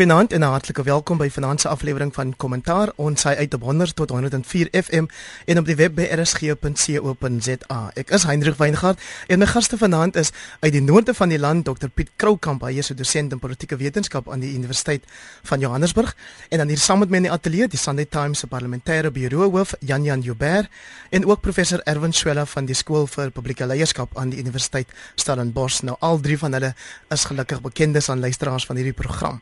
Goeienaand en 'n hartlike welkom by vanaand se aflewering van Kommentaar. Ons hy uit op 100 tot 104 FM en op die web by rsg.co.za. Ek is Hendrik Weingart en my gaste vanaand is uit die noorde van die land Dr Piet Kroukamp, hy is 'n dosent in politieke wetenskap aan die Universiteit van Johannesburg en dan hier saam met my in die ateljee die Sunday Times se parlementêre bureau hoof Jan Jan Joubert en ook professor Erwin Swela van die skool vir publieke leierskap aan die Universiteit Stellenbosch. Nou al drie van hulle is gelukkig bekendes aan luisteraars van hierdie program.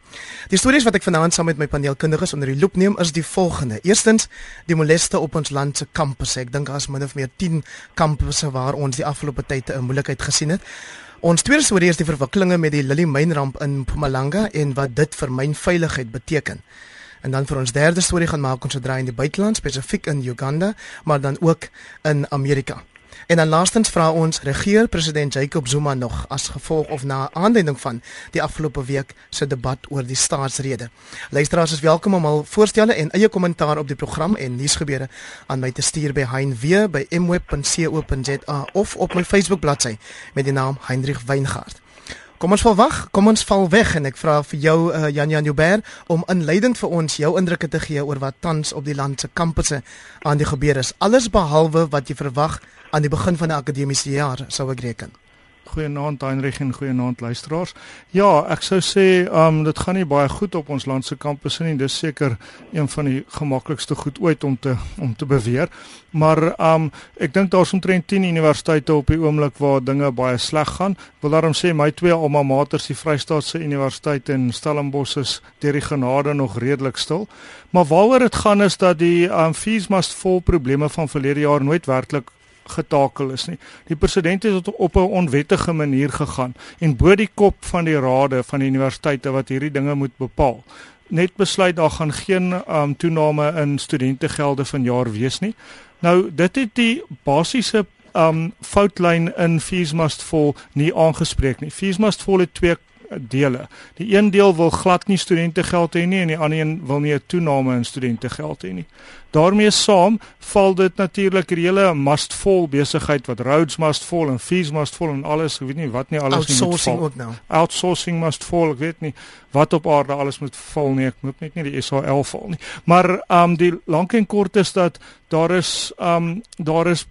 Die stories wat ek vanaand saam met my paneelkundiges onder die loep neem is die volgende. Eerstens, die moleste op ons land se kampusse. Ek dink daar is min of meer 10 kampusse waar ons die afgelope tyd 'n moeilikheid gesien het. Ons tweede storie is die verwikkelinge met die Lily mynramp in Mpumalanga en wat dit vir mynveiligheid beteken. En dan vir ons derde storie gaan maak ons se draai in die buiteland, spesifiek in Uganda, maar dan ook in Amerika. En dan laastens vra ons regeer president Jacob Zuma nog as gevolg of na aanleiding van die afgelope week se debat oor die staatsrede. Luisteraars is welkom om al voorstelle en eie kommentaar op die program en nuusgebeure aan my te stuur by hein.w@mweb.co.za of op my Facebook bladsy met die naam Heinrich Weingart. Kom ons val wag, kom ons val weg en ek vra vir jou uh, Jan Jan Joubert om inleidend vir ons jou indrukke te gee oor wat tans op die land se kampusse aan die gebeur is. Alles behalwe wat jy verwag aan die begin van 'n akademiese jaar sou ek reken. Goeienaand Heinrich en goeienaand luisteraars. Ja, ek sou sê, um dit gaan nie baie goed op ons land se kampusse nie. Dis seker een van die gemaklikste goed ooit om te om te beweer. Maar um ek dink daar's omtrent 10 universiteite op die oomblik waar dinge baie sleg gaan. Wil daarom sê my twee alma maters, die Vrystaatse Universiteit en Stellenbosch is deur die genade nog redelik stil. Maar waaroor dit gaan is dat die um fees must vol probleme van verlede jaar nooit werklik getakel is nie. Die president het op 'n onwettige manier gegaan en bo die kop van die rade van die universiteite wat hierdie dinge moet bepaal net besluit daar gaan geen um, toename in studentegelde vanjaar wees nie. Nou dit het die basiese um foutlyn in fees must fall nie aangespreek nie. Fees must fall het twee dele. Die een deel wil glad nie studentegeld hê nie en die ander een wil nie 'n toename in studentegeld hê nie. daarmee saam val dit natuurlik die hele must fall besigheid wat roads must fall en fees must fall en alles, ek weet nie wat nie alles nie moet val. Ook nou. Outsourcing must fall, ek weet nie wat op aarde alles moet val nie. Ek moet net nie die SAL val nie. Maar um die lank en kort is dat daar is um daar is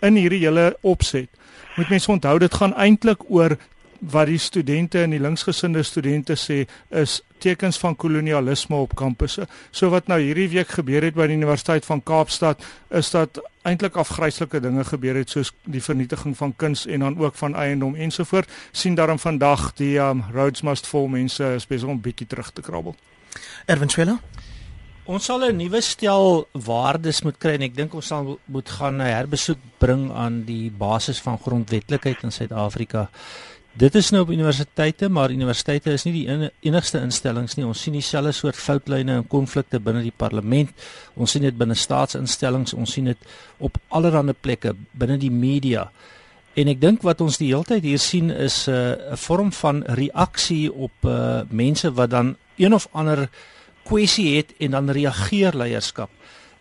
in hierdie hele opset moet mense onthou dit gaan eintlik oor wat die studente en die linksgesinde studente sê is tekens van kolonialisme op kampusse. So wat nou hierdie week gebeur het by die Universiteit van Kaapstad is dat eintlik afgryslike dinge gebeur het soos die vernietiging van kuns en dan ook van eiendom ensovoort. sien daarom vandag die um, roads must fall mense spesiaal om bietjie terug te krabbel. Erwin Schwella Ons sal 'n nuwe stel waardes moet kry en ek dink ons sal moet gaan 'n herbesoek bring aan die basis van grondwetlikheid in Suid-Afrika. Dit is nou op universiteite, maar universiteite is nie die enigste instellings nie. Ons sien dieselfde soort foutlyne en konflikte binne die parlement. Ons sien dit binne staatsinstellings, ons sien dit op allerlei plekke binne die media. En ek dink wat ons die hele tyd hier sien is 'n uh, vorm van reaksie op uh, mense wat dan een of ander kwessie het en dan reageer leierskap.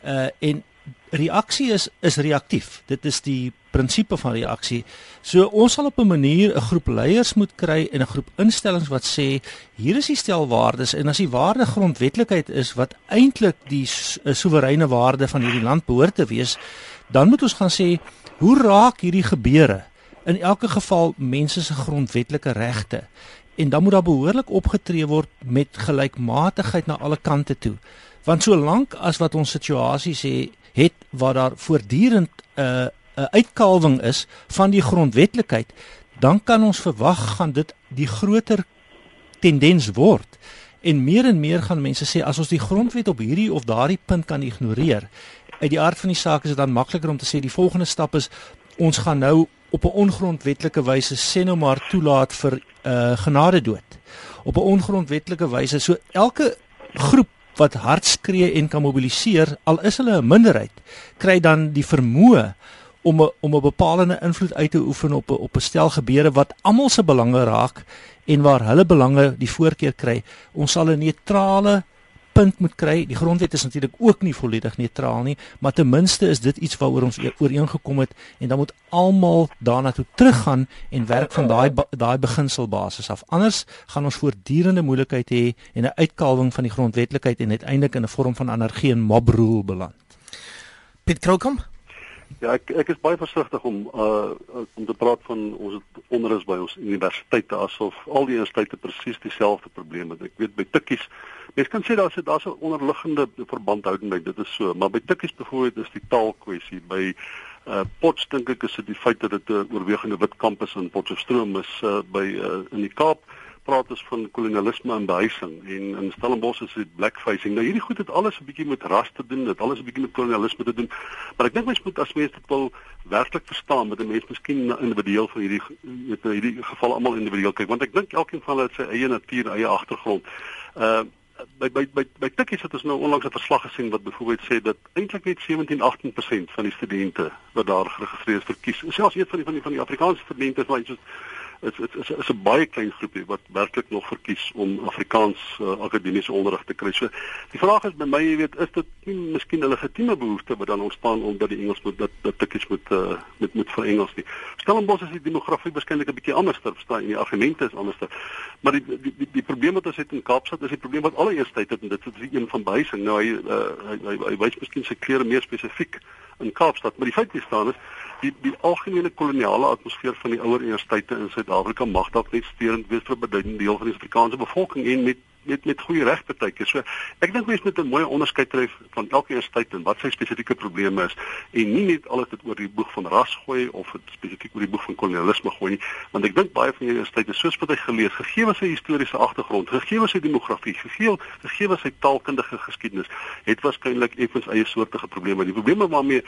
Uh en reaksie is is reaktief. Dit is die prinsipe van reaksie. So ons sal op 'n manier 'n groep leiers moet kry en 'n groep instellings wat sê hier is die stel waardes en as die waarde grondwetlikheid is wat eintlik die eh, soewereine waarde van hierdie land behoort te wees, dan moet ons gaan sê hoe raak hierdie gebeure in elke geval mense se grondwetlike regte en dan moet daar behoorlik opgetree word met gelykmatigheid na alle kante toe. Want solank as wat ons situasie sê het waar daar voortdurend 'n uh, 'n uitkalwing is van die grondwetlikheid, dan kan ons verwag gaan dit die groter tendens word. En meer en meer gaan mense sê as ons die grondwet op hierdie of daardie punt kan ignoreer, uit die aard van die saak is dit dan makliker om te sê die volgende stap is ons gaan nou op 'n ongrondwetlike wyse sê nou maar toelaat vir uh, genade dood. Op 'n ongrondwetlike wyse so elke groep wat hard skree en kan mobiliseer al is hulle 'n minderheid kry dan die vermoë om 'n om 'n bepalende invloed uit te oefen op 'n op 'n stel gebeure wat almal se belange raak en waar hulle belange die voorkeur kry. Ons sal 'n neutrale punt moet kry. Die grondwet is natuurlik ook nie volledig neutraal nie, maar ten minste is dit iets waaroor ons ooreengekom het en dan moet almal daarna toe teruggaan en werk van daai daai beginselbasis af. Anders gaan ons voortdurende moeilikheid hê en 'n uitkalwing van die grondwetlikheid en uiteindelik in 'n vorm van anargie en mob rule beland. Piet Krokom Ja, ek ek is baie versigtig om uh om te praat van ons onderus by ons universiteite asof al die universiteite presies dieselfde probleme het. Ek weet by Tikkies, mens kan sê daar's daar's 'n onderliggende verbandhouding, dit is so, maar by Tikkies byvoorbeeld is die taalkwessie by uh Pots dink ek is dit die feit dat dit 'n oorwegende wit kampus in Potchefstroom is uh, by uh, in die Kaap praat ons van kolonialisme en behuising en in Stellenbosch is dit blackfacing. Nou hierdie goed het alles 'n bietjie met ras te doen, dit alles 'n bietjie met kolonialisme te doen. Maar ek dink mens moet as mens dit wil werklik verstaan, moet 'n mens miskien individueel van hierdie met hierdie geval almal individueel kyk, want ek dink elkeen van hulle het sy eie natuur, eie agtergrond. Uh by by by by tikkies het ons nou onlangs 'n verslag gesien wat byvoorbeeld sê dat eintlik net 17-18% van die studente wat daar geregistreer is verkies. Selfs een van die van die van die Afrikaanse studente is maar iets is is is, is 'n baie klein groepie wat werklik nog verkies om Afrikaans uh, akademiese onderrig te kry. So die vraag is by my, jy weet, is dit nie miskien 'n legitieme behoefte wat dan ontstaan omdat die Engels moet dat dat tikkies moet uh, met met vir Engels nie. Stellenbosch is die demografie waarskynlik 'n bietjie anders ter verstaan en die argumente is anders. Maar die die die, die probleem wat ons het in Kaapstad is die probleem wat alle eerste het en dit is een van behuising. Nou hy uh, hy hy, hy wys miskien sy klere meer spesifiek in Kaapstad, maar die feit is staan is die die algemene koloniale atmosfeer van die ouer universiteite in Suid-Afrika mag dalk net steurend wees vir 'n beduidende deel van die Afrikaanse bevolking en met met met goeie regpartytjies. So ek dink mense moet 'n mooi onderskeid tref van elke universiteit en wat sy spesifieke probleme is en nie net alles dit oor die boeg van ras gooi of dit spesifiek oor die boeg van kolonialisme gooi nie, want ek dink baie van die universiteite soos wat hy gelees, gegee was sy historiese agtergrond, gegee was sy demografie, gegee gegee was sy taalkundige geskiedenis, het waarskynlik effens eie soortige probleme. Die probleme waarmee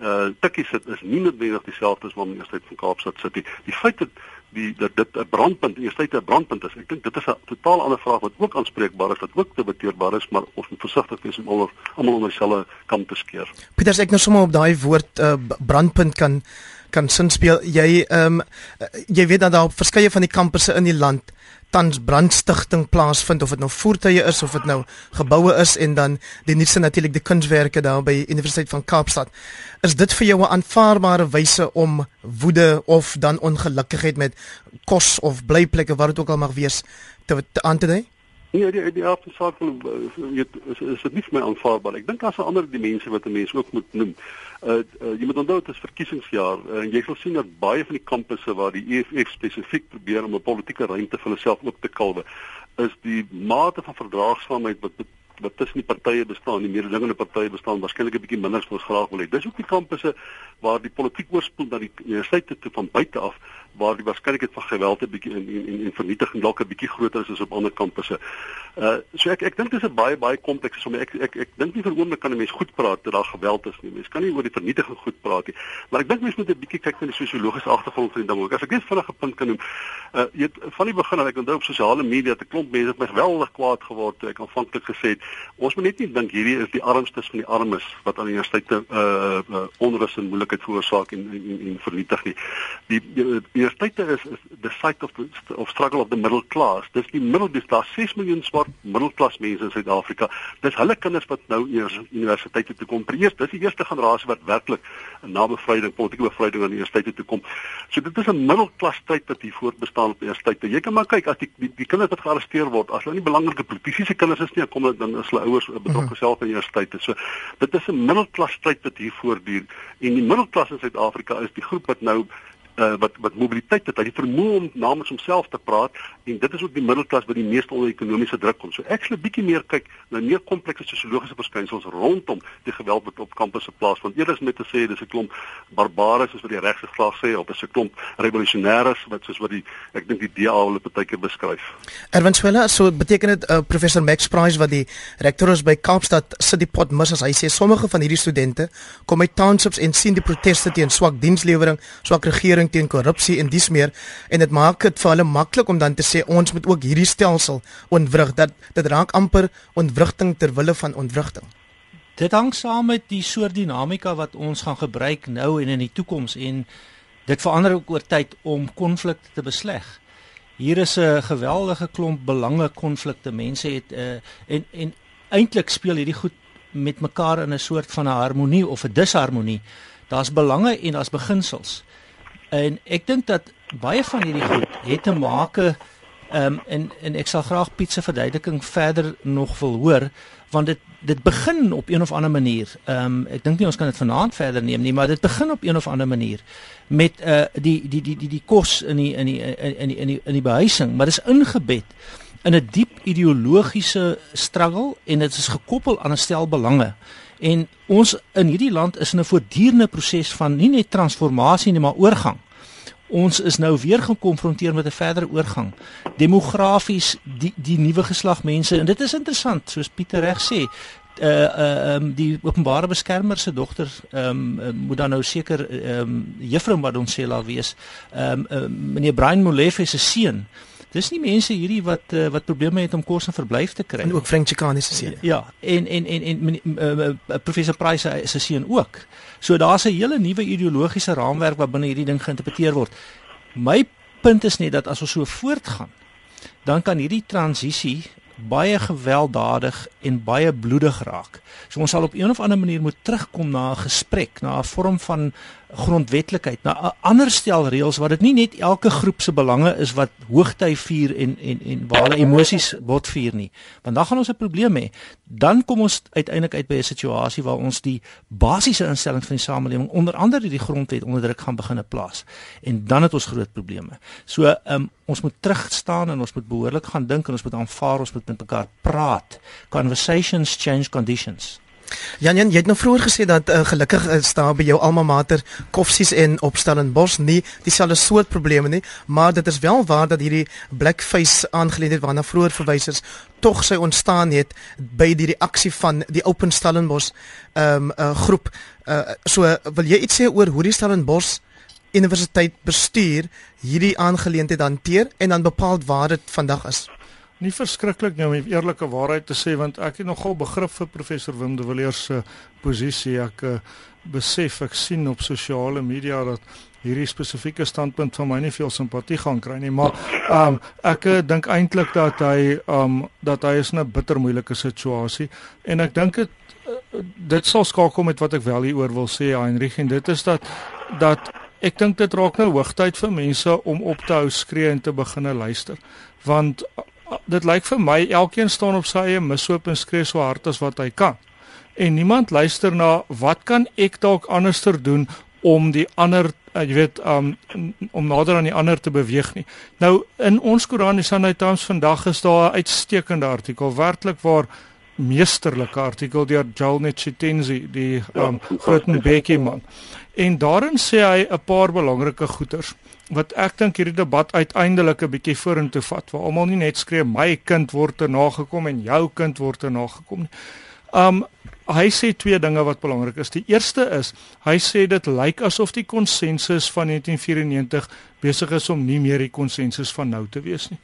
uh tikkie sit is nie noodwendig dieselfde as waarmee die Universiteit van Kaapstad sit nie. Die feit dat die dat dit 'n brandpunt, die Universiteit 'n brandpunt is. Ek dink dit is 'n totaal ander vraag wat ook aanspreekbaar is, wat ook debatteerbaar is, maar ons moet versigtig wees om almal almal onder dieselfde kam te skeer. Pieters ek nou sommer op daai woord uh brandpunt kan kan sin speel. Jy ehm um, jy weet dat daar op verskeie van die kampusse in die land tans brandstigting plaasvind of dit nou voertuie is of dit nou geboue is en dan die nuutste natuurlik die kunswerke daar by Universiteit van Kaapstad. Is dit vir jou 'n aanvaarbare wyse om woede of dan ongelukkigheid met kos of blyplekke wat dit ook al mag wees te, te aan te dui? Nee, die die aard van saak weet is is dit nie vir my aanvaarbaar. Ek dink daar's 'n ander dimensie wat 'n mens ook moet noem. Uh, uh jy moet onthou dit is verkiesingsjaar uh, en jy sal sien dat baie van die kampusse waar die EFF spesifiek probeer om 'n politieke ruimte vir hulself oop te kalwe, is die mate van verdraagsaamheid wat wat tussen die partye bestaan, die mededingende partye bestaan waarskynlik 'n bietjie minder as ons graag wil hê. Dis ook die kampusse waar die politiek oorspoel na die universiteite toe van buite af waar die waarskynlikheid van geweld 'n bietjie en en en vernietiging dalk 'n bietjie groter is as op ander kampusse. Uh so ek ek dink dis 'n baie baie komplekse som. Ek ek ek dink nie vir oomblik kan 'n mens goed praat dat daar geweld is nie. Mens kan nie oor die vernietiging goed praat nie. Maar ek dink mens moet 'n bietjie kyk na die sosiologiese agtergrond van die ding ook. As ek net vinnig 'n punt kan noem. Uh jy het van die begin af ek onthou op sosiale media te klomp mense het my geweldig kwaad geword toe ek aanvanklik gesê het ons moet net nie dink hierdie is die armstes van die armes wat aan die universiteite uh, uh onrus en moeilikheid veroorsaak en, en en en vernietig nie. Die, die, die universiteite is, is the site of the of struggle of the middle class. Dis die middel dis daar 6 miljoen swart middelklas mense in Suid-Afrika. Dis hulle kinders wat nou eers universiteite toe kom. Eers dis die eerste generasie wat werklik na bevryding, politieke bevryding aan die universiteite toe kom. So dit is 'n middelklas stryd wat hier voortbestaan op universiteite. Jy kan maar kyk as die die, die kinders wat gearresteer word, as hulle nie belangrike politieke kinders is nie, kom hulle dan as hulle ouers betrokke mhm. self aan universiteite. So dit is 'n middelklas stryd wat hier voortduur en die middelklas in Suid-Afrika is die groep wat nou uh, wat wat mobiliteit het, hy vermoë om namens homself te praat en dit is ook die middelklas wat die meeste onder ekonomiese druk kom. So ek sal 'n bietjie meer kyk na meer komplekse sosiologiese verskynsels rondom die geweld wat op kampusse plaasvind. Eerder met te sê dis 'n klomp barbares soos wat die regse glas sê of is 'n klomp revolusionêres wat soos wat die ek dink die DA hulle partykeer beskryf. Erwin Swela, so beteken dit uh, professor Max Price wat die rektor is by Kaapstad sit die pot mis as hy sê sommige van hierdie studente kom uit townships en sien die proteste teen swak dienslewering, swak regering bekamp teen korrupsie en dis meer en dit maak dit vir hulle maklik om dan te sê ons moet ook hierdie stelsel ontwrig dat dit raak amper ontwrigting ter wille van ontwrigting. Dit hang saam met die soort dinamika wat ons gaan gebruik nou en in die toekoms en dit verander ook oor tyd om konflikte te besleg. Hier is 'n geweldige klomp belange konflikte. Mense het uh, en en eintlik speel hierdie goed met mekaar in 'n soort van 'n harmonie of 'n disharmonie. Daar's belange en daar's beginsels. En ek dink dat baie van hierdie goed het te maak ehm um, en en ek sal graag Piet se verduideliking verder nog wil hoor want dit dit begin op een of ander manier. Ehm um, ek dink nie ons kan dit vanaand verder neem nie, maar dit begin op een of ander manier met uh die die die die die kos in die in die in die in die in die behuising, maar dit is ingebed in 'n diep ideologiese struggle en dit is gekoppel aan 'n stel belange. En ons in hierdie land is in 'n voortdurende proses van nie net transformasie nie, maar oorgang. Ons is nou weer gekonfronteer met 'n verdere oorgang. Demografies die die nuwe geslag mense en dit is interessant soos Pieter reg sê. Uh uh um, die openbare beskermer se dogter um, uh, moet dan nou seker um, juffrou Madonsela wees. Um, uh, meneer Brian Molefe se seun Dis nie mense hierdie wat uh, wat probleme het om kos en verblyf te kry. En ook Frank Chikane se seun. Ja, en en en en uh, uh, professor Price se seun ook. So daar's 'n hele nuwe ideologiese raamwerk wat binne hierdie ding geïnterpreteer word. My punt is net dat as ons so voortgaan, dan kan hierdie transisie baie gewelddadig en baie bloedig raak. So ons sal op een of ander manier moet terugkom na 'n gesprek, na 'n vorm van grondwetlikheid, na 'n ander stel reëls wat dit nie net elke groep se belange is wat hoogty vier en en en waar hulle emosies bot vier nie. Want dan gaan ons 'n probleem hê. Dan kom ons uiteindelik uit by 'n situasie waar ons die basiese instellings van die samelewing, onder andere die grondwet onder druk gaan begine plaas. En dan het ons groot probleme. So, um, ons moet terug staan en ons moet behoorlik gaan dink en ons moet aanvaar, ons moet met mekaar praat. Conversations change conditions. Jan Jan, jy het nou vroeër gesê dat uh, gelukkig is daar by jou alma mater Koffsies en Opstellenbos nie dieselfde soort probleme nie, maar dit is wel waar dat hierdie blackface aangeleentheid waarna vroeër verwys is, tog sy ontstaan het by die reaksie van die Open Stellenbos ehm um, uh, groep. Uh, so wil jy iets sê oor hoe die Stellenbos Universiteit bestuur hierdie aangeleentheid hanteer en dan bepaal waar dit vandag is? nie verskriklik nie om die eerlike waarheid te sê want ek het nogal begrip vir professor Wim de Villiers se posisie ek uh, besef ek sien op sosiale media dat hierdie spesifieke standpunt van my nie veel simpatie gaan kry nie maar um, ek uh, dink eintlik dat hy um, dat hy is in 'n bitter moeilike situasie en ek dink dit dit sal skakel met wat ek wel hieroor wil sê Heinrich en dit is dat dat ek dink dit raak nou hoogtyd vir mense om op te hou skree en te begine luister want dit lyk vir my elkeen staan op sy eie mishoop en skree so hard as wat hy kan. En niemand luister na wat kan ek dalk anderster doen om die ander uh, jy weet um, om nader aan die ander te beweeg nie. Nou in ons Koran die Sunday Times vandag is daar 'n uitstekende artikel werklik waar meesterlike artikel deur Joel Netshitenzi die um, groot Mbeki man. En daarin sê hy 'n paar belangrike goeters wat ek dink hierdie debat uiteindelik 'n bietjie vorentoe vat waar almal nie net skree my kind word te nagekom en jou kind word te nagekom nie. Um hy sê twee dinge wat belangrik is. Die eerste is hy sê dit lyk asof die konsensus van 1994 besig is om nie meer die konsensus van nou te wees nie.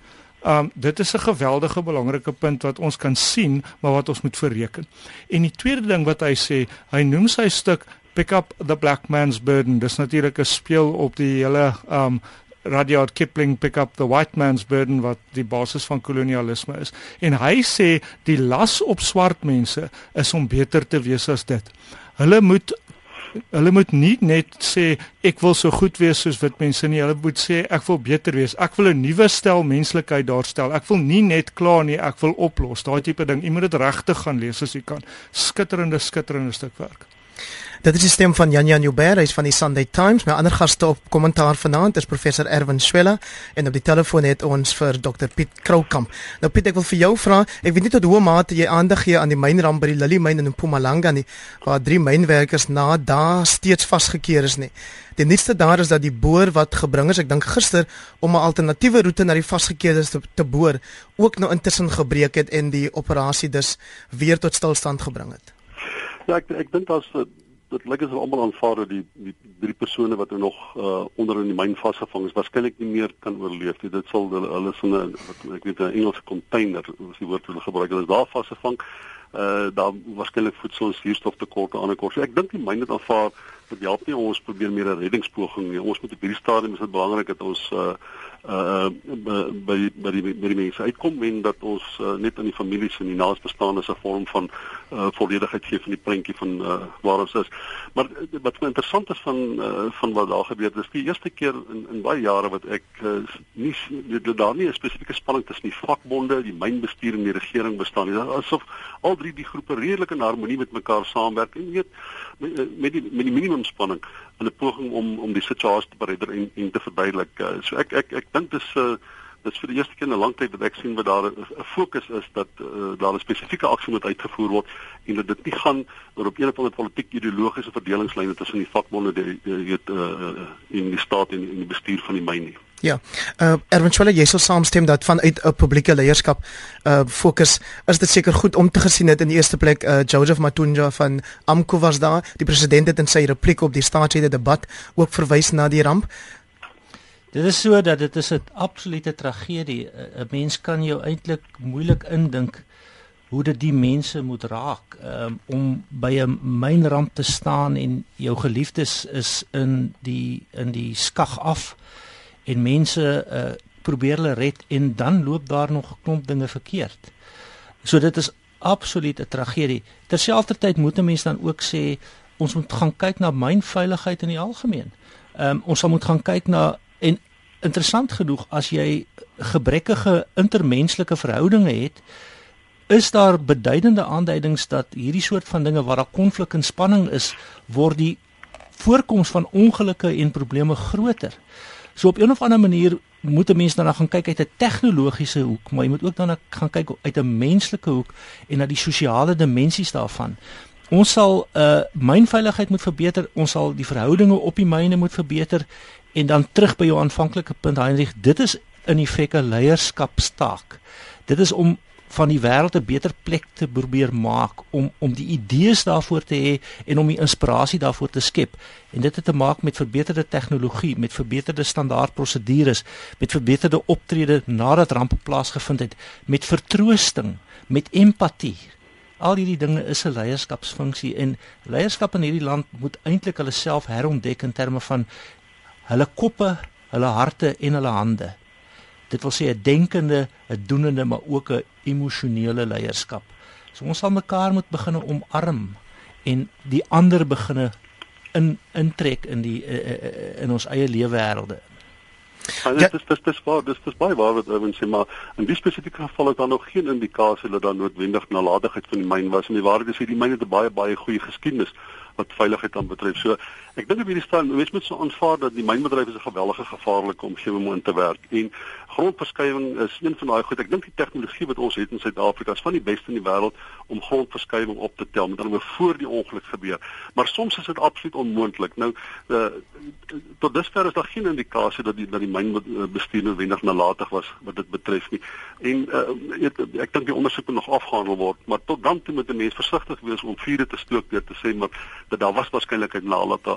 Um dit is 'n geweldige belangrike punt wat ons kan sien, maar wat ons moet verreken. En die tweede ding wat hy sê, hy noem sy stuk pick up the black man's burden. Dis natuurlik 'n speel op die hele um Rudyard Kipling pick up the white man's burden wat die basis van kolonialisme is. En hy sê die las op swart mense is om beter te wees as dit. Hulle moet hulle moet nie net sê ek wil so goed wees soos wit mense nie. Hulle moet sê ek wil beter wees. Ek wil 'n nuwe stel menslikheid daarstel. Ek wil nie net kla nie, ek wil oplos. Daai tipe ding. Jy moet dit regtig gaan lees as jy kan. Skitterende skitterende stuk werk. Dit is die stem van Jan Jan Joubert, hy is van die Sunday Times. My ander gaste op kommentaar vanaand is professor Erwin Swela en op die telefoon het ons vir Dr Piet Kroukamp. Nou Piet, ek wil vir jou vra, ek weet nie tot hoe mate jy aandag gee aan die mynramp by die Lily myn in Mpumalanga nie, waar drie mynwerkers na daar steeds vasgekeer is nie. Die nuutste daar is dat die boor wat gebring is, ek dink gister om 'n alternatiewe roete na die vasgekeerdes te, te boor, ook nou intussen gebreek het en die operasie dus weer tot stilstand gebring het. Ja, ek ek dink daar's dit lyk asof almal aanvaar dat die die drie persone wat nou nog uh, onder in die myn vasgevang is, waarskynlik nie meer kan oorleef nie. Dit sal hulle hulle in 'n ek weet 'n Engelse container, as die woord hulle gebruik, hulle is daar vasgevang. Uh daar waarskynlik voedsel en suurstof tekorte aan die kort. So ek dink die myn het aanvaar dat help nie ons probeer meer 'n reddingspoging nie. Ons moet op hierdie stadium is dit belangrik dat ons uh uh by by die by die mense uitkom en dat ons uh, net aan die families en die naasbestaanes 'n vorm van uh volledigheid gee van die prentjie van uh waar ons is. Maar wat my interessant is van uh van wat daar gebeur het, is die eerste keer in in baie jare wat ek uh, nie daar nie 'n spesifieke spanning tussen die vakbonde, die mynbestuur en die regering bestaan nie. Asof al drie die groepe redelik in harmonie met mekaar saamwerk en weet met die met die minimum spanning in 'n poging om om die situasie te beredder en en te verduidelik. Uh, so ek ek ek dink dis 'n uh, dis vir die eerste keer in 'n lang tyd dat ek sien wat daar 'n fokus is dat uh, daar 'n spesifieke aksie moet uitgevoer word en dat dit nie gaan oor op een of ander politiek ideologiese verdelingslyne tussen die vakbonde die weet uh, in die staat en in die bestuur van die myn nie. Ja. Uh eventueel jy sou saamstem dat vanuit 'n publieke leierskap uh fokus is dit seker goed om te gesien het in die eerste plek uh Joseph Matunja van Amko was daar. Die president het in sy repliek op die staatslede debat ook verwys na die ramp. Dit is so dat dit is 'n absolute tragedie. 'n Mens kan jou eintlik moeilik indink hoe dit die mense moet raak um, om by 'n mynramp te staan en jou geliefdes is in die in die skag af en mense uh, probeer hulle red en dan loop daar nog 'n klomp dinge verkeerd. So dit is absoluut 'n tragedie. Terselfdertyd moet 'n mens dan ook sê ons moet gaan kyk na mynveiligheid in die algemeen. Ehm um, ons moet gaan kyk na en interessant genoeg as jy gebrekkige intermenslike verhoudinge het, is daar beduidende aanduidings dat hierdie soort van dinge waar daar konflik en spanning is, word die voorkoms van ongelukke en probleme groter. So op 'n of ander manier moet 'n mens dan gaan kyk uit 'n tegnologiese hoek, maar jy moet ook dan gaan kyk uit 'n menslike hoek en na die sosiale dimensies daarvan. Ons sal uh, mynveiligheid moet verbeter, ons sal die verhoudinge op die myne moet verbeter en dan terug by jou aanvanklike punt Heinrich, dit is in effek 'n leierskapstaak. Dit is om van die wêreld 'n beter plek te probeer maak om om die idees daarvoor te hê en om die inspirasie daarvoor te skep. En dit het te maak met verbeterde tegnologie, met verbeterde standaardprosedures, met verbeterde optrede nadat rampe plaasgevind het, met vertroosting, met empatie. Al hierdie dinge is 'n leierskapsfunksie en leierskap in hierdie land moet eintlik hulle self herontdek in terme van hulle koppe, hulle harte en hulle hande. Dit wil sê 'n denkende, 'n doenende, maar ook 'n emosionele leierskap. So ons sal mekaar moet begine omarm en die ander begine in intrek in die in ons eie lewenswêrelde. Ja, dit is dit is waar, dit is baie waar wat Erwin sê, maar in die spesifieke geval het daar nog geen indikasie dat daar noodwendig nalatigheid van die myn was en die waarheid is hierdie myn het 'n baie baie goeie geskiedenis wat veiligheid aan betref. So ek dink op hierdie stadium mens moet so aanvaar dat die mynbedryf is 'n geweldige gevaarlike omgewing om in te werk en grondverskywing is een van daai goed. Ek dink die tegnologie wat ons het in Suid-Afrika is van die beste in die wêreld om grondverskywing op te tel met anderwoorde voor die ongeluk gebeur. Maar soms is dit absoluut onmoontlik. Nou uh, tot dusver is daar geen indikasie dat die dat die mynbestuur noodwendig nalatig was wat dit betref nie. En uh, ek, ek dink die ondersoek moet nog afgehandel word, maar tot dan toe moet 'n mens versigtig wees om vuur te stook deur te sê maar dat daar was waarskynlik 'n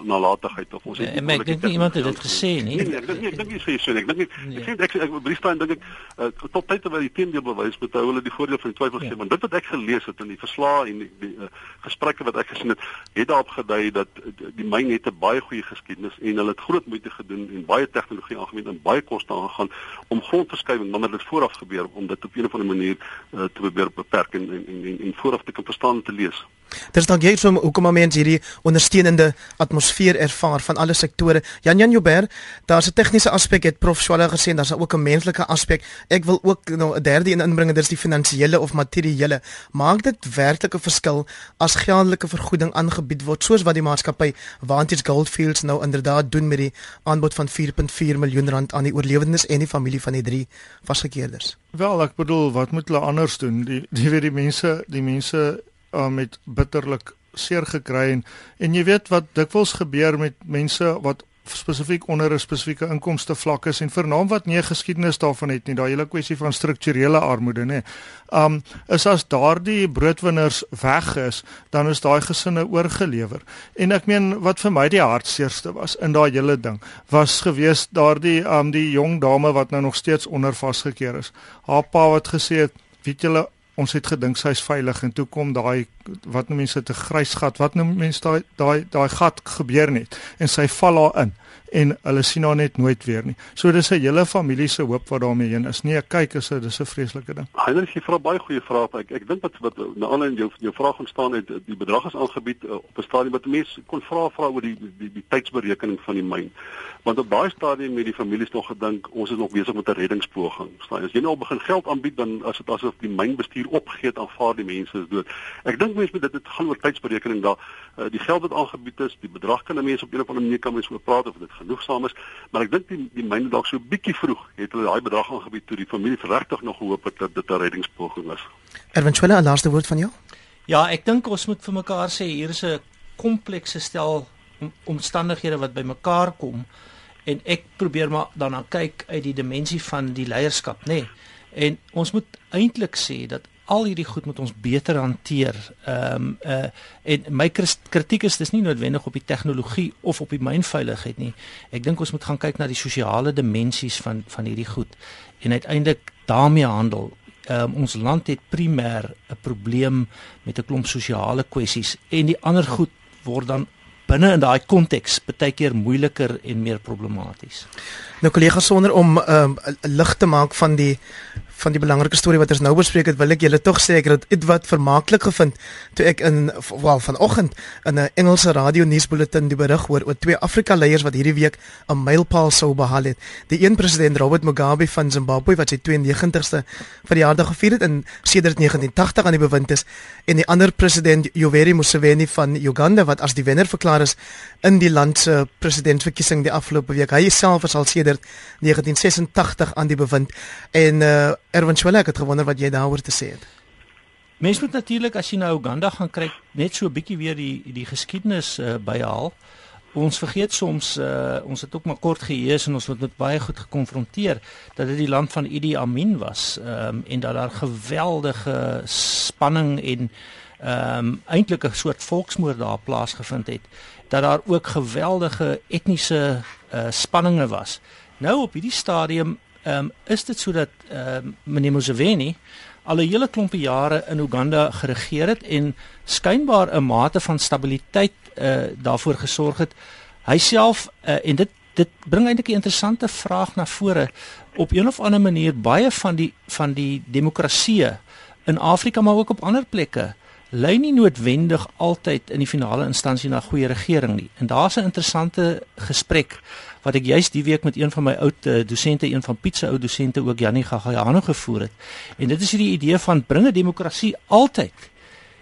nalatigheid of ons het nee, ek dink nie iemand het dit gesê nie. Nee, nee, ek dink nie ek dink nie sê so nie. Ek dink nie nee. ek sê ek ek briefstaan dink ek tot tyd terwyl die teendeel bewys met hou hulle die voordeel van die twyfel gee, ja. want dit wat ek gelees het in die verslae en die, die uh, gesprekke wat ek gesien het, het daarop gedui dat die, die myn het 'n baie goeie geskiedenis en hulle het groot moeite gedoen en baie tegnologie aangewend en baie koste aangegaan om grondverskywing wanneer dit vooraf gebeur om dit op 'n of ander manier uh, te probeer beperk en en en, en vooraf te kan verstaan en te lees. Dis dan jy so hoekom mense hierdie ondersteunende atmosfeer ervaar van alle sektore. Jan Jan Joubert, daar's 'n tegniese aspek het Prof Swalla gesê daar's ook 'n menslike aspek. Ek wil ook nou 'n derde een inbring, dit is die finansiële of materiële. Maak dit werklik 'n verskil as geldelike vergoeding aangebied word soos wat die maatskappy Vantage Goldfields nou inderdaad doen met die aanbod van 4.4 miljoen rand aan die oorlewendes en die familie van die drie vasgekeerdes? Wel, ek bedoel, wat moet hulle anders doen? Die die weet die mense, die mense uh, met bitterlik seer gekry en en jy weet wat dikwels gebeur met mense wat spesifiek onder 'n spesifieke inkomste vlak is en vernaam wat nie geskiedenis daarvan het nie daai hele kwessie van strukturele armoede nê. Um is as daardie broodwinners weg is, dan is daai gesinne oorgelewer. En ek meen wat vir my die hartseerste was in daai hele ding was gewees daardie um die jong dame wat nou nog steeds onder vasgekeer is. Haar pa wat gesê het, weet julle ons het gedink sy's veilig en toe kom daai wat mense 'n grys gat wat noem mense daai daai daai gat gebeur net? En sy val daarin en hulle sien haar net nooit weer nie. So dis 'n hele familie se hoop wat daarmee heen is. Nee, kyk, is 'n dis 'n vreeslike ding. Heinrich, jy vra baie goeie vrae. Ek ek dink wat wat na aanleiding jou jou vraag ontstaan het, die bedrag is aangebied uh, op 'n stadium wat mense kon vra vra oor die die, die, die tydsberekening van die myn. Want op daai stadium het die families nog gedink ons is nog besig met 'n reddingspoging. Staan as jy nou al begin geld aanbied dan as dit asof die mynbestuur opgegee het aanvaar die mense is dood. Ek dink mense moet dit dit gaan oor tydsberekening daar. Uh, die geld wat aangebied is, die bedrag kan mense op 'n of ander manier kan mense oor praat of dit genoegsaam is, maar ek dink die die myne dalk so bietjie vroeg het hulle daai bedrag aangebied toe die familie regtig nog gehoop het dat dit 'n reddingspoging is. Eventuele laaste woord van jou? Ja, ek dink ons moet vir mekaar sê hier is 'n komplekse stel om, omstandighede wat bymekaar kom en ek probeer maar daarna kyk uit die dimensie van die leierskap, nê. Nee. En ons moet eintlik sê dat al hierdie goed moet ons beter hanteer. Ehm um, uh en my kritiek is dis nie noodwendig op die tegnologie of op die mynveiligheid nie. Ek dink ons moet gaan kyk na die sosiale dimensies van van hierdie goed en uiteindelik daarmee handel. Ehm um, ons land het primêr 'n probleem met 'n klomp sosiale kwessies en die ander goed word dan binne in daai konteks baie keer moeiliker en meer problematies. Nou kollega sonder om ehm um, lig te maak van die van die belangrike storie wat ons nou bespreek het, wil ek julle tog sê ek het dit wat vermaaklik gevind toe ek in wel vanoggend in 'n Engelse radio nuusbulletin die berig hoor oor twee Afrika leiers wat hierdie week 'n mylpaal sou behaal het. Die een president Robert Mugabe van Zimbabwe wat sy 92ste verjaardag gevier het in sedert 1980 aan die bewind is en die ander president Yoweri Museveni van Uganda wat as die wenner verklaar is in die land se presidentsverkiesing die afgelope week. Hy self is al sedert 1986 aan die bewind en uh Erwin Swela ek het gewonder wat jy daaroor te sê het. Mens moet natuurlik as jy na Uganda gaan kyk net so 'n bietjie weer die die geskiedenis uh, byhaal. Ons vergeet soms uh, ons het ook maar kort gehees en ons word met baie goed gekonfronteer dat dit die land van Idi Amin was um, en dat daar geweldige spanning en ehm um, eintlik 'n soort volksmoord daar plaasgevind het dat daar ook geweldige etniese uh, spanninge was. Nou op hierdie stadium ehm um, is dit sodat ehm um, meneer Museveni al 'n hele klompe jare in Uganda geregeer het en skynbaar 'n mate van stabiliteit uh daarvoor gesorg het. Hy self uh, en dit dit bring eintlik 'n interessante vraag na vore op een of ander manier baie van die van die demokrasie in Afrika maar ook op ander plekke lei nie noodwendig altyd in die finale instansie na goeie regering nie. En daar's 'n interessante gesprek wat ek juist die week met een van my ou uh, dosente, een van Piet se ou dosente ook Jannie Gagayano gevoer het. En dit is hierdie idee van bringe demokrasie altyd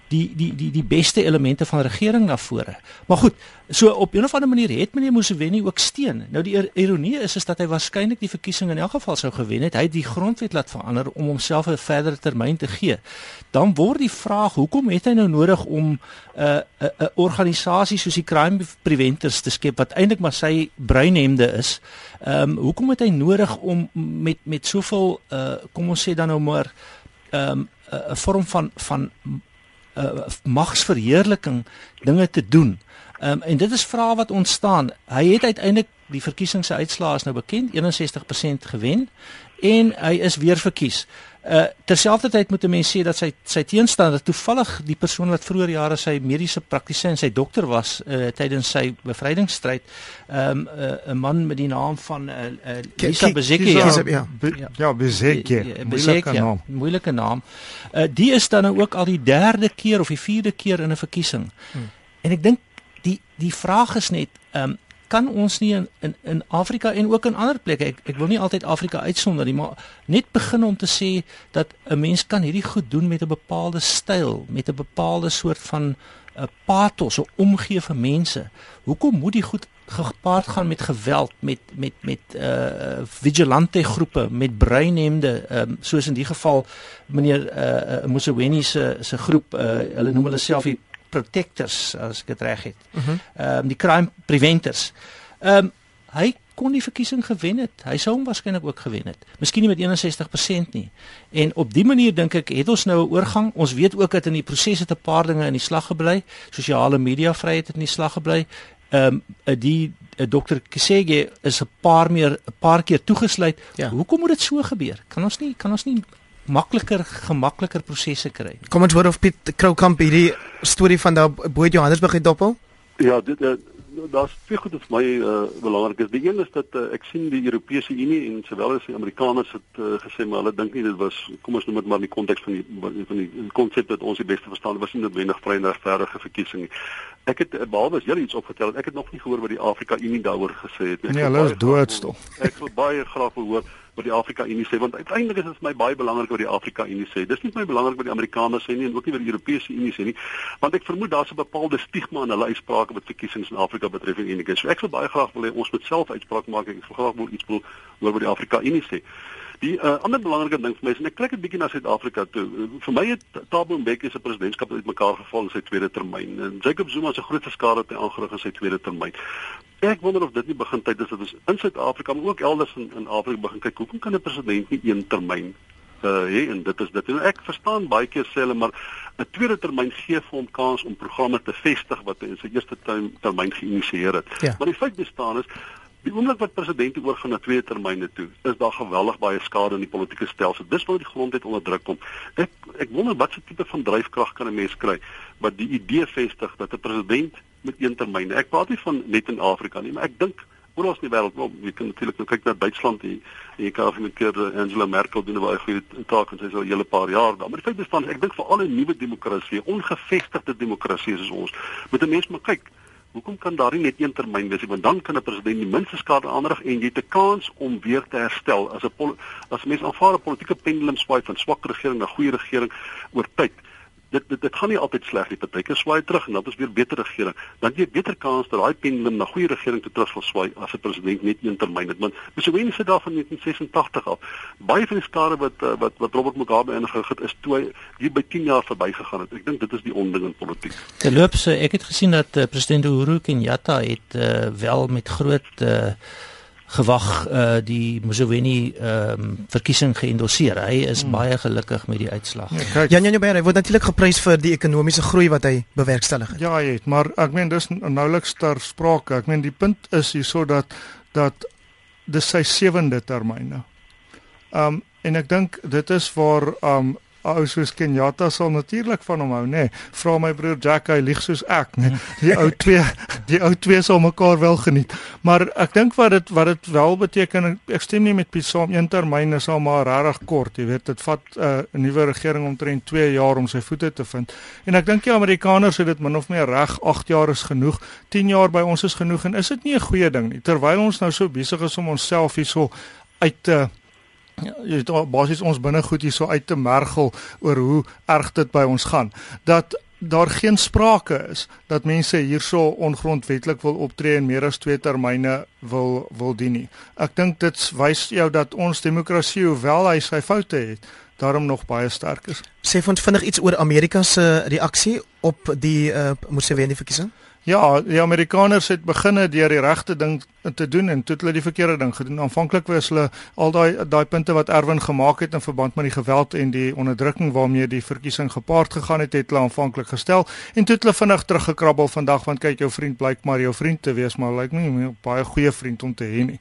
die die die die beste elemente van regering na vore. Maar goed, so op 'n of ander manier het meneer Museveni ook steun. Nou die ironie is is dat hy waarskynlik die verkiesing in elk geval sou gewen het. Hy het die grondwet laat verander om homself 'n verdere termyn te gee. Dan word die vraag, hoekom het hy nou nodig om 'n uh, 'n uh, 'n organisasie soos die Crime Preventers te skep wat eintlik maar sy breinhemde is? Ehm um, hoekom het hy nodig om met met soveel uh kom ons sê dan nou maar ehm um, 'n vorm van van uh, magsverheerliking dinge te doen. Um, en dit is vrae wat ontstaan. Hy het uiteindelik die verkiesing se uitslae is nou bekend, 61% gewen en hy is weer verkies. Uh terselfdertyd moet 'n mens sê dat sy sy teenstander toevallig die persoon wat vroeër jare sy mediese praktisyn en sy dokter was uh tydens sy bevrydingsstryd, um uh, 'n man met die naam van uh, uh Lisa Bezeki. Ja, ja, ja Bezeki. Moeilike naam. Moeilike naam. Uh die is dan nou ook al die derde keer of die vierde keer in 'n verkiesing. Hmm. En ek dink die die vraag is net um kan ons nie in in in Afrika en ook in ander plekke ek ek wil nie altyd Afrika uitsonder nie maar net begin om te sê dat 'n mens kan hierdie goed doen met 'n bepaalde styl met 'n bepaalde soort van 'n uh, pathos of omgee vir mense. Hoekom moet die goed gepaard gaan met geweld met met met uh vigilante groepe met breinhemde um, soos in die geval meneer uh, uh Museveni se se groep uh, hulle noem hulle self die protectors as ek dit reg het. Mhm. Ehm uh -huh. um, die crime preventers. Ehm um, hy kon die verkiesing gewen het. Hy sou hom waarskynlik ook gewen het. Miskien nie met 61% nie. En op die manier dink ek het ons nou 'n oorgang. Ons weet ook dat in die proses het 'n paar dinge in die slag gebly. Sosiale media vryheid het in die slag gebly. Ehm um, die uh, Dr. Kisege is 'n paar meer 'n paar keer toegesluit. Ja. Hoekom moet dit so gebeur? Kan ons nie kan ons nie makliker gemakliker prosesse kry. Kom ons hoor of Piet Kroukamp hierdie storie van daai Boet Johannesburg het dophou? Ja, dit uh, daar's twee goed wat vir my uh, belangrik is. Die een is dat uh, ek sien die Europese Unie en sowel as die Amerikaners het uh, gesê maar hulle dink nie dit was kom ons noem dit maar in die konteks van die van die konsep dat ons die beste verstaan was nie noodwendig vry en regverdige verkiesing nie. Ek het behalwe as jy iets opgetel het, ek het nog nie gehoor wat die Afrika Unie daaroor gesê het nie. Nee, hulle is doodstof. Ek wil baie graag hoor wat die Afrika Unie sê want uiteindelik is dit vir my baie belangrik wat die Afrika Unie sê. Dis nie my belangrik wat die Amerikaners sê nie en ook nie wat die Europese Unie sê nie, want ek vermoed daar's 'n bepaalde stigma in hulle uitsprake wat verkiesings in Afrika betref en enige. So ek sou baie graag wil hê ons moet self uitspraak maak ek sou graag wil iets wil oor wat die Afrika Unie sê. Die uh, ander belangrike ding vir my is en ek kyk 'n bietjie na Suid-Afrika toe. Vir my het Thabo Mbeki se presidentskap uitmekaar geval in sy tweede termyn. En Jacob Zuma se groot skade het hy aangerig in sy tweede termyn. Ek wonder of dit nie begin tyd is dat ons in Suid-Afrika maar ook elders in, in Afrika begin kyk hoekom kan 'n president nie een termyn uh hê en dit is dit. En ek verstaan baie keer sê hulle maar 'n tweede termyn gee vir hom kans om programme te vestig wat hy in sy eerste termyn geïnisieer het. Ja. Maar die feit bestaan is Die oomblik wat presidente oorgaan na twee termyne toe, is daar geweldig baie skade in die politieke stelsel. Dis waar die grondwet onder druk kom. Ek ek wonder wat se tipe van dryfkrag kan 'n mens kry wat die idee vestig dat 'n president met een termyn. Ek praat nie van net in Afrika nie, maar ek dink oral in die wêreld, wel, jy kan natuurlik nou kyk na Duitsland hier. Jy kan af en toe Angela Merkel doen 'n baie goeie taak en sy is al 'n hele paar jaar daar. Maar die feit bestaan, ek dink vir alle nuwe demokrasie, ongevestigde demokrasie soos ons, moet 'n mens maar kyk Hoekom kan daar nie net een termyn wees nie? Want dan kan 'n president die minste skade aanrig en jy het 'n kans om weer te herstel as 'n as mense aanvaar 'n politieke pendulum swaai van swak regering na goeie regering oor tyd dit dit dit gaan nie altyd sleg nie. Partyke swaai terug en dan is weer beter regering. Dan jy beter kans dat daai pendulum na goeie regering toe terug sal swaai as 'n president net een termyn het. Want Museveni sit daar van 1986 af. Baie van die skare wat eh, wat wat Robert Mugabe ingehou het is toe hier by 10 jaar verbygegaan het. Ek dink dit is die onding in politiek. Terloops, ek het gesien dat uh, president Uhuru Kenyatta het uh, wel met groot uh, gewag uh die Museveni ehm um, verkiesing geëndosseer. Hy is hmm. baie gelukkig met die uitslag. Ja, Jan Jan Beyer word natuurlik geprys vir die ekonomiese groei wat hy bewerkstellig het. Ja, hy het, maar ek meen dis nouliks ter sprake. Ek meen die punt is hierso dat dat dis sy sewende termyn nou. Ehm um, en ek dink dit is waar ehm um, ou soos Kenyatta sal natuurlik van hom hou, nê. Nee. Vra my broer Jack, hy lieg soos ek, nê. Nee. Die ou twee, die ou twee sal mekaar wel geniet. Maar ek dink wat dit wat dit wel beteken, ek stem nie met Piet saam een termyn is al maar regtig kort, jy weet, dit vat uh, 'n uh, nuwe regering omtrent 2 jaar om sy voete te vind. En ek dink die Amerikaners het dit min of meer reg, 8 jaar is genoeg, 10 jaar by ons is genoeg en is dit nie 'n goeie ding nie terwyl ons nou so besig is om onsself hierso uit te uh, jy het basies ons binnegoed hier so uit te mergel oor hoe erg dit by ons gaan dat daar geen sprake is dat mense hierso ongrondwetlik wil optree en meer as twee termyne wil wil dien nie. Ek dink dit wys jou dat ons demokrasie hoewel hy sy foute het, daarom nog baie sterk is. Sê vir ons vinnig iets oor Amerika se reaksie op die uh, Museveni verkiesing? Ja, die Amerikaners het beginne deur die regte ding te doen en toe het hulle die verkeerde ding gedoen. Aanvanklik was hulle al daai daai punte wat Erwin gemaak het in verband met die geweld en die onderdrukking waarmee die verkiesing gepaard gegaan het, het hulle aanvanklik gestel en toe het hulle vinnig teruggekrabbel vandag want kyk jou vriend blyk maar jou vriend te wees, maar lyk nie 'n baie goeie vriend om te hê nie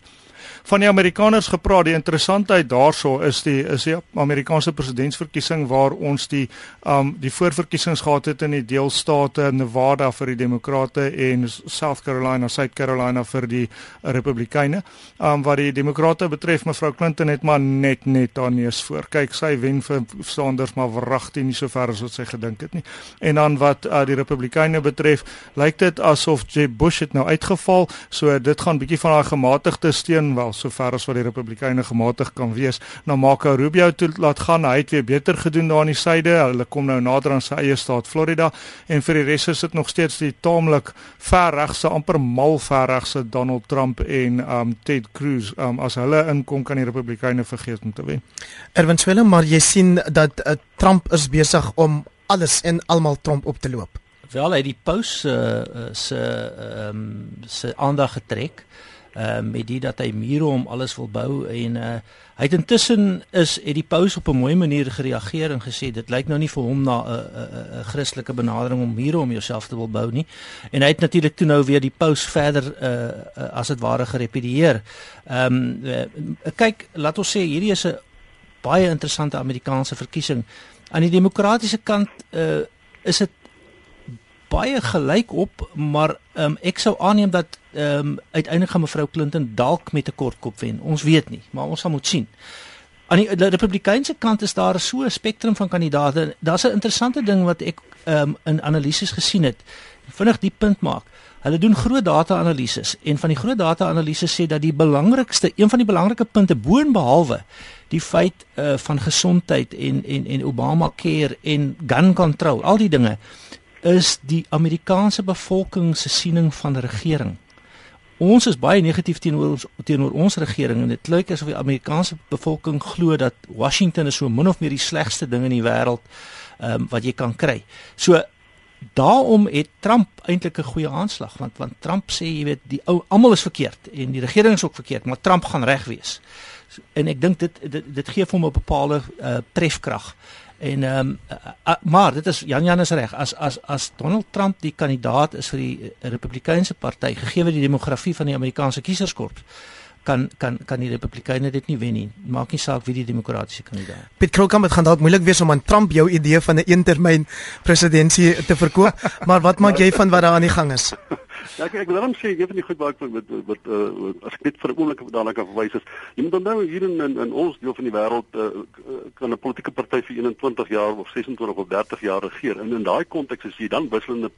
van die Amerikaners gepraat. Die interessantheid daarso is die is die Amerikaanse presidentsverkiesing waar ons die um die voorverkiesings gehad het in die deelstate Nevada vir die Demokrate en South Carolina, South Carolina vir die Republikeine. Um wat die Demokrate betref, mevrou Clinton het maar net net daar neus voor. Kyk, sy wen vir Sanders maar wragtig nie so ver as wat sy gedink het nie. En dan wat uh, die Republikeine betref, lyk dit asof Jeb Bush het nou uitgeval, so dit gaan bietjie van daai gematigde steun wel sover as wat die Republikeine gematig kan wees. Nou Marco Rubio toe laat gaan, hy het weer beter gedoen daar aan die syde. Hulle kom nou nader aan sy eie staat Florida en vir die res is dit nog steeds die taamlik ver regse amper mal ver regse Donald Trump en um Ted Cruz. Um as hulle inkom kan die Republikeine vergeet om te wen. Erwin Swelle, maar jy sien dat uh, Trump is besig om alles en almal Trump op te loop. Wel, hy die pause uh, se ehm um, se aandag getrek uh met dit dat hy mure om alles wil bou en uh hy het intussen is het die paus op 'n mooi manier gereageer en gesê dit lyk nou nie vir hom na 'n uh, 'n uh, uh, Christelike benadering om mure om jouself te wil bou nie. En hy het natuurlik toe nou weer die paus verder uh, uh as dit ware gerepedieer. Ehm um, uh, kyk, laat ons sê hierdie is 'n baie interessante Amerikaanse verkiesing. Aan die demokratiese kant uh is dit baie gelyk op, maar um, ek sou aanneem dat ehm um, uiteindelik gaan mevrou Clinton dalk met 'n kort kop wen. Ons weet nie, maar ons sal moet sien. Aan die, die Republikeinse kant is daar so 'n spektrum van kandidaate. Daar's 'n interessante ding wat ek ehm um, in analises gesien het. Vinnig die punt maak. Hulle doen groot data-analises en van die groot data-analises sê dat die belangrikste, een van die belangrike punte boonbehalwe die feit uh, van gesondheid en en en Obamacare en gun control, al die dinge is die Amerikaanse bevolking se siening van regering. Ons is baie negatief teenoor ons teenoor ons regering en dit klink asof die Amerikaanse bevolking glo dat Washington is so min of meer die slegste ding in die wêreld um, wat jy kan kry. So daarom het Trump eintlik 'n goeie aanslag want want Trump sê jy weet die ou almal is verkeerd en die regering is ook verkeerd maar Trump gaan reg wees. So, en ek dink dit, dit dit gee vir hom 'n bepaalde uh, trefkrag. En ehm um, uh, maar dit is Jan Jan is reg as as as Donald Trump die kandidaat is vir die Republikeinse party gegee die demografie van die Amerikaanse kieserskorps kan kan kan die Republikeine dit nie wen nie. Maak nie saak wie die demokratiese kandidaat. Piet Krokam het gaan dalk moeilik wees om aan Trump jou idee van 'n eentermyn presidentsie te verkoop, maar wat maak jy van wat daar aan die gang is? Ja, ek ek wil dan sê een van die goed waar ek met wat uh, as ek net vir 'n oomblik daarna kan verwys is, jy moet onthou hier in, in in ons deel van die wêreld uh, kan 'n politieke party vir 21 jaar of 26 of 30 jaar regeer. En in daai konteks as jy dan wisselende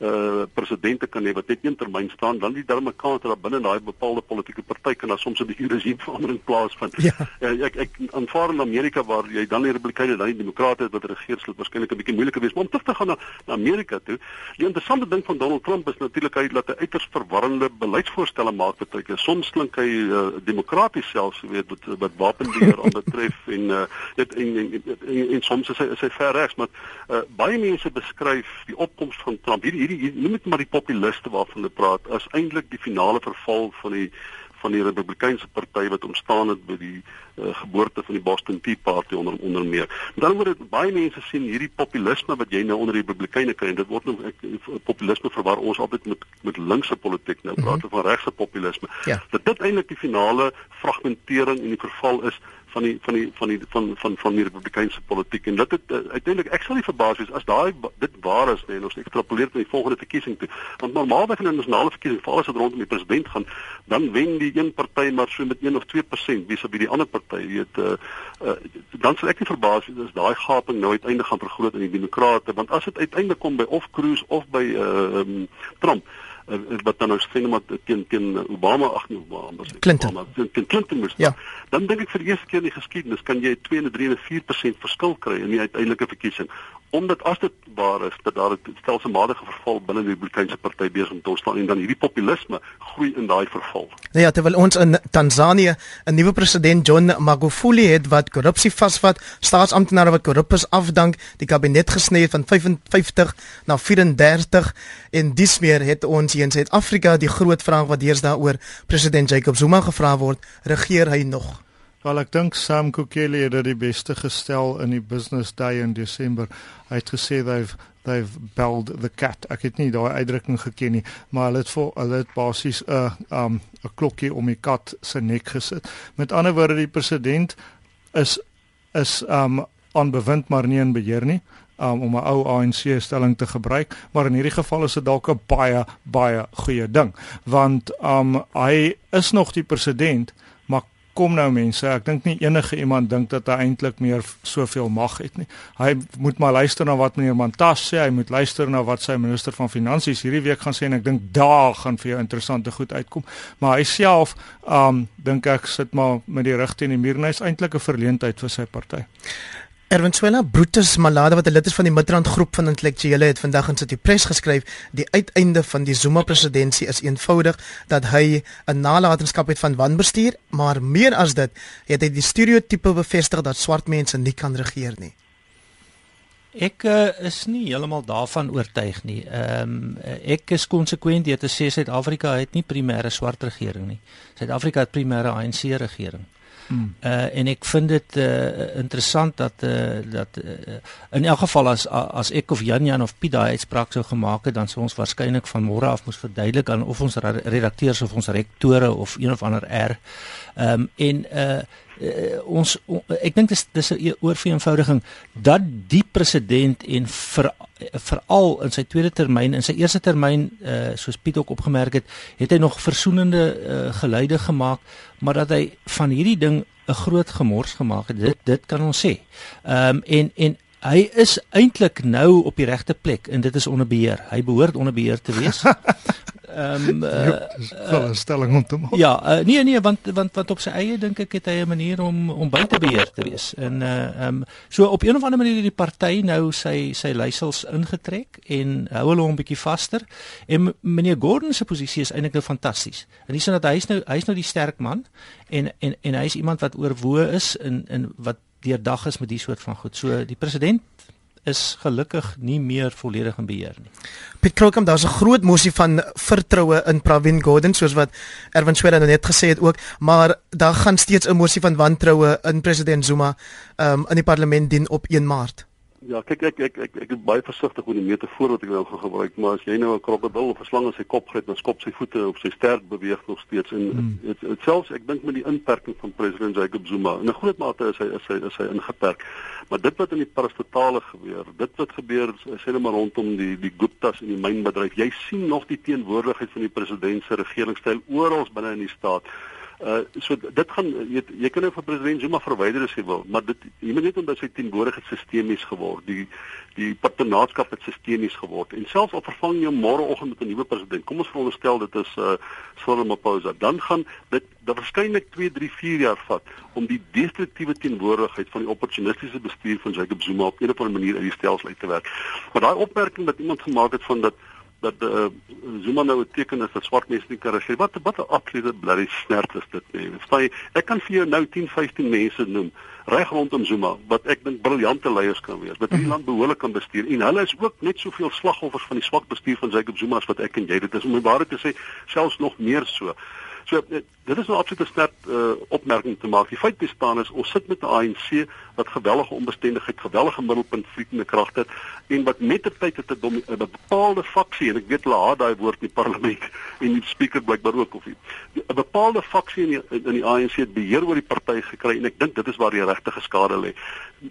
uh presidente kan hê wat net een termyn staan dan die darme kans dat binne daai bepaalde politieke party kan daar soms 'n bietjie regimeverandering plaasvind. Ja. Uh, ek ek aanvaar in Amerika waar jy dan die Republikeine dan die Demokrate wat regeer sal waarskynlik 'n bietjie moeiliker wees, maar om terug te gaan na, na Amerika toe. Die interessante ding van Donald Trump is natuurlik hy laat 'n uiters verwarrende beleidsvoorstelle maak wat hy soms klink hy uh, demokraties selfs weet wat wat wapenbeheer aanbetref en uh dit en, en, en, en, en soms is hy is hy ver regs, maar uh, baie mense beskryf die opkoms van Trump hierdie hierdie noem dit maar die populiste waarvan hulle praat as eintlik die finale verval van die van die Republikeinse party wat ontstaan het by die uh, geboorte van die Boston Tea Party onder onder meer. Met ander woorde baie mense sien hierdie populisme wat jy nou onder die Republikeine kry en dit word nou ek, populisme verwar ons altyd met met linkse politiek nou praat mm -hmm. van regse populisme. Ja. Dat dit eintlik die finale fragmentering en die verval is van die van die van die van van van die republikeinse politiek. En dit het uh, uiteindelik ek sal nie verbaas wees as daai dit waar is nee ons ekstrapoleer met die volgende verkiesing toe. Want normaalweg in 'n nasionale verkiesing val as dit rondom die president gaan dan wen die een party maar so met 1 of 2% wie sou by die ander party weet uh, uh, dan sal ek nie verbaas wees as daai gaping nou uiteindelik gaan vergroot in die demokrate. Want as dit uiteindelik kom by of Cruz of by uh, um, Trump wat dan nou sê maar teen teen Obama ag nee Obama Clinton. Obama, teen Clinton moes ja. dan dink ek vir die eerste keer in die geskiedenis kan jy 2 en 3 en 4% verskil kry in die uiteindelike verkiesing omdat as dit waar is dat daar 'n stelselmatige verval binne die Republikeinse party besig om te ontstaan en dan hierdie populisme groei in daai verval. Nou ja, terwyl ons in Tansanië 'n nuwe president John Magufuli het wat korrupsie vasvat, staatsamptenare wat korrup is afdank, die kabinet gesny van 55 na 34 en dis meer het ons hier in Suid-Afrika die groot vraag wat eers daaroor president Jacob Zuma gevra word, regeer hy nog? Wel ek dink Sam Kokele het dit beste gestel in die business day in Desember. Hy het gesê they've they've belled the cat. Ek het nie daai uitdrukking geken nie, maar hulle het vir hulle het basies 'n um 'n klokkie om die kat se nek gesit. Met ander woorde die president is is um onbewind maar nie in beheer nie. Um, om 'n ou ANC stelling te gebruik, maar in hierdie geval is dit dalk 'n baie baie goeie ding, want um hy is nog die president, kom nou mense, ek dink nie enige iemand dink dat hy eintlik meer soveel mag het nie. Hy moet maar luister na wat meneer Mantas sê, hy moet luister na wat sy minister van finansies hierdie week gaan sê en ek dink daar gaan vir jou interessante goed uitkom. Maar hy self, um dink ek sit maar met die rug teen die muur en hy's eintlik 'n verleentheid vir sy party. Erwinsuela Brutus Malada wat 'n lid is van die Midrand groep van intellektuele het vandag in sy pres geskryf die uiteinde van die Zuma presidentskap is eenvoudig dat hy 'n nalatenskap het van wanbestuur maar meer as dit het hy die stereotipe bevestig dat swart mense nie kan regeer nie. Ek uh, is nie heeltemal daarvan oortuig nie. Ehm um, ek is konsekwent deur te sê Suid-Afrika het nie primêre swart regering nie. Suid-Afrika het primêre ANC regering. Mm. Uh en ek vind dit uh interessant dat uh dat uh, in elk geval as as ek of Jan Jan of Piet daai uitspraak sou gemaak het dan sou ons waarskynlik van môre af moes verduidelik aan of ons redakteurs of ons rektore of een of ander R. Ehm um, en uh uh, ons on, ek dink dis dis 'n oorvereenvoudiging dat die president en vir veral in sy tweede termyn en sy eerste termyn uh, soos Piet ook opgemerk het, het hy nog versoenende uh, geluide gemaak, maar dat hy van hierdie ding 'n groot gemors gemaak het. Dit dit kan ons sê. Ehm um, en en hy is eintlik nou op die regte plek en dit is onder beheer. Hy behoort onder beheer te wees. Ehm um, uh, wel 'n stelling om te maak. Ja, uh, nee nee, want want want op sy eie dink ek het hy 'n manier om om buite beheer te wees. En uh ehm um, so op 'n of ander manier het die party nou sy sy leiersels ingetrek en hou hulle hom bietjie vaster. En meneer Gordon se posisie is eintlik nou fantasties. En dis net dat hy's nou hy's nou die sterk man en en en hy's iemand wat oorwoe is in in wat deurdag is met die soort van goed. So die president is gelukkig nie meer volledig in beheer nie. Piet Krokum, daar's 'n groot mosie van vertroue in Pravin Gordhan soos wat Erwin Swela nou net gesê het ook, maar daar gaan steeds 'n mosie van wantroue in president Zuma um, in die parlement dien op 1 Maart. Ja, kyk ek ek ek ek is baie versigtig met die metafoor wat ek nou gaan gebruik, maar as jy nou 'n krokodil of 'n slang in sy kop gryp, dan skop sy voete op sy stert beweeg nog steeds en hmm. dit mm. selfs ek dink met die inperking van president Jacob Zuma, in 'n groot mate is hy is hy is hy ingeperk. Maar dit wat in die parastatale gebeur, dit wat gebeur sê net maar rondom die die Guptas en die mynbedryf, jy sien nog die teenwoordigheid van die president se regeringstyl oral binne in die staat. Uh so dit gaan jy jy kan nou vir president Zuma verwyder as jy wil, maar dit jy moet net omdat sy teenwoordigheid sistemies geword, die die patronaatskap het sistemies geword. En selfs al vervang jy môreoggend met 'n nuwe president, kom ons veronderstel dit is uh Cyril Ramaphosa, dan gaan dit dan waarskynlik 2, 3, 4 jaar vat om die destruktiewe teenwoordigheid van die opportunistiese bestuur van Jacob Zuma op 'n of ander manier uit die stelsel uit te werk. Maar daai opmerking wat iemand gemaak het van dat dat uh, Zuma nou 'n teken is dat swart mense nie kan regeer. Wat wat 'n absolute bloody snert is dit nie. Jy? Ek kan vir jou nou 10, 15 mense noem reg rondom Zuma wat ek dink briljante leiers kan wees. Wat hierdie mhm. land behoorlik kan bestuur. En hulle is ook net soveel slagoffers van die swak bestuur van Jacob Zuma as wat ek en jy. Dit is om die waarheid te sê selfs nog meer so. So dit is 'n absolute sterk uh, opmerking te maak. Die feit bestaan is ons sit met 'n ANC wat gewellige onbestendigheid, gewellige middelpunt vliegende kragte en wat met die tyd het 'n bepaalde faksie en ek weet hulle haat daai woord in die parlement en die spreker blykbaar ook of 'n bepaalde faksie in die, in die ANC het beheer oor die party gekry en ek dink dit is waar die regte skade lê.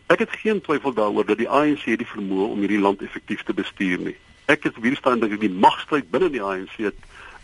Ek het geen twyfel daaroor dat die ANC die vermoë om hierdie land effektief te bestuur nie. Ek is weer staan dink ek die magstryd binne die ANC het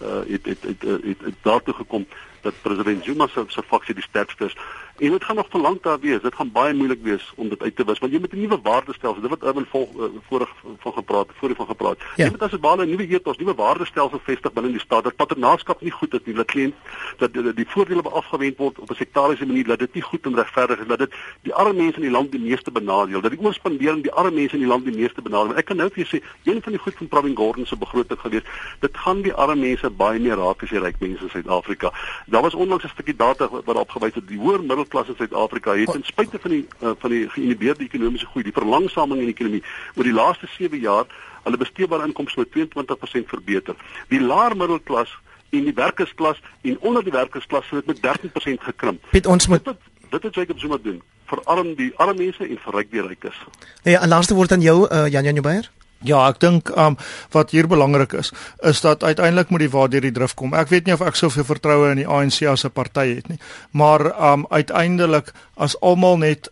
uh, het, het, het, het, het, het daartoe gekom dat president Zuma se se faksie die sterkste is. En dit gaan nog vir lank daar wees. Dit gaan baie moeilik wees om dit uit te wis want jy moet 'n nuwe waardestelsel, dit wat Urban vol uh, vorig van gepraat, voorheen van gepraat. Ja. Jy moet as 'n bale 'n nuwe ethos, nuwe waardestelsel vestig binne die staat. Dat paternaarskap nie goed is nie. Dat klein dat die, die voordele beafgewend word op 'n sektariese manier, dat dit nie goed en regverdig is, dat dit die arme mense in die land die meeste benadeel, dat die oorspandering die arme mense in die land die meeste benadeel. Ek kan nou vir jou sê, een van die goed van Pravin Gordhan se begroting gewees, dit gaan die arme mense baie meer raak as die ryk mense in Suid-Afrika. Daar was onlangs 'n stukkie data wat opgewys het die hoër middelklas in Suid-Afrika het ten spyte van die uh, van die geïnhibeerde ekonomiese groei, die verlangsaming in die ekonomie oor die laaste 7 jaar hulle besteedbare inkomste met 22% verbeter. Die laer middelklas en die werkersklas en onder die werkersklas het met 13% gekrimp. Piet ons moet dit dit het Jacob Zuma doen vir arm die arme mense en vir ryk die rykes. Nee, en laaste woord aan jou uh, Jan Jan Jubber. Ja, ek dink um wat hier belangrik is, is dat uiteindelik moet die waardeur die drif kom. Ek weet nie of ek soveel vertroue in die ANC as 'n party het nie, maar um uiteindelik as almal net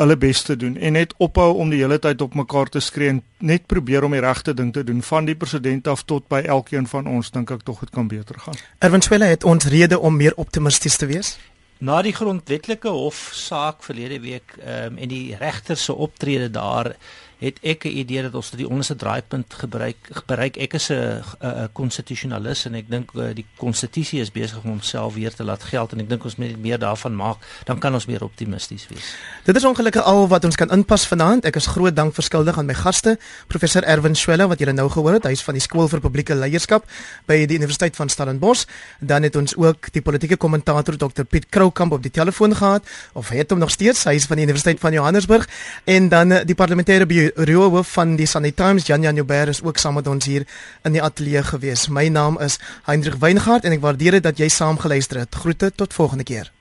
hulle bes te doen en net ophou om die hele tyd op mekaar te skree, net probeer om die regte ding te doen van die president af tot by elkeen van ons, dink ek tog dit kan beter gaan. Erwin Swela het ons rede om meer optimisties te wees. Na die grondwetlike hofsaak verlede week um, en die regter se optrede daar het ek 'n idee dat ons die onderste draaipunt gebruik bereik. Ek is 'n konstitusionalis en ek dink uh, die konstitusie is besig om homself weer te laat geld en ek dink ons moet meer daarvan maak, dan kan ons meer optimisties wees. Dit is ongelukkig al wat ons kan inpas vanaand. Ek is groot dank verskuldig aan my gaste, professor Erwin Swela wat julle nou gehoor het. Hy is van die Skool vir Publieke Leierskap by die Universiteit van Stellenbosch. Dan het ons ook die politieke kommentator Dr Piet Kroukamp op die telefoon gehad of het hom nog steeds. Hy is van die Universiteit van Johannesburg en dan uh, die parlementêre Rio hoof van die Sunday Times, Jan Jan Joubert is ook saam met ons hier in die ateljee gewees. My naam is Hendrik Weingart en ek waardeer dit dat jy saam geluister het. Groete tot volgende keer.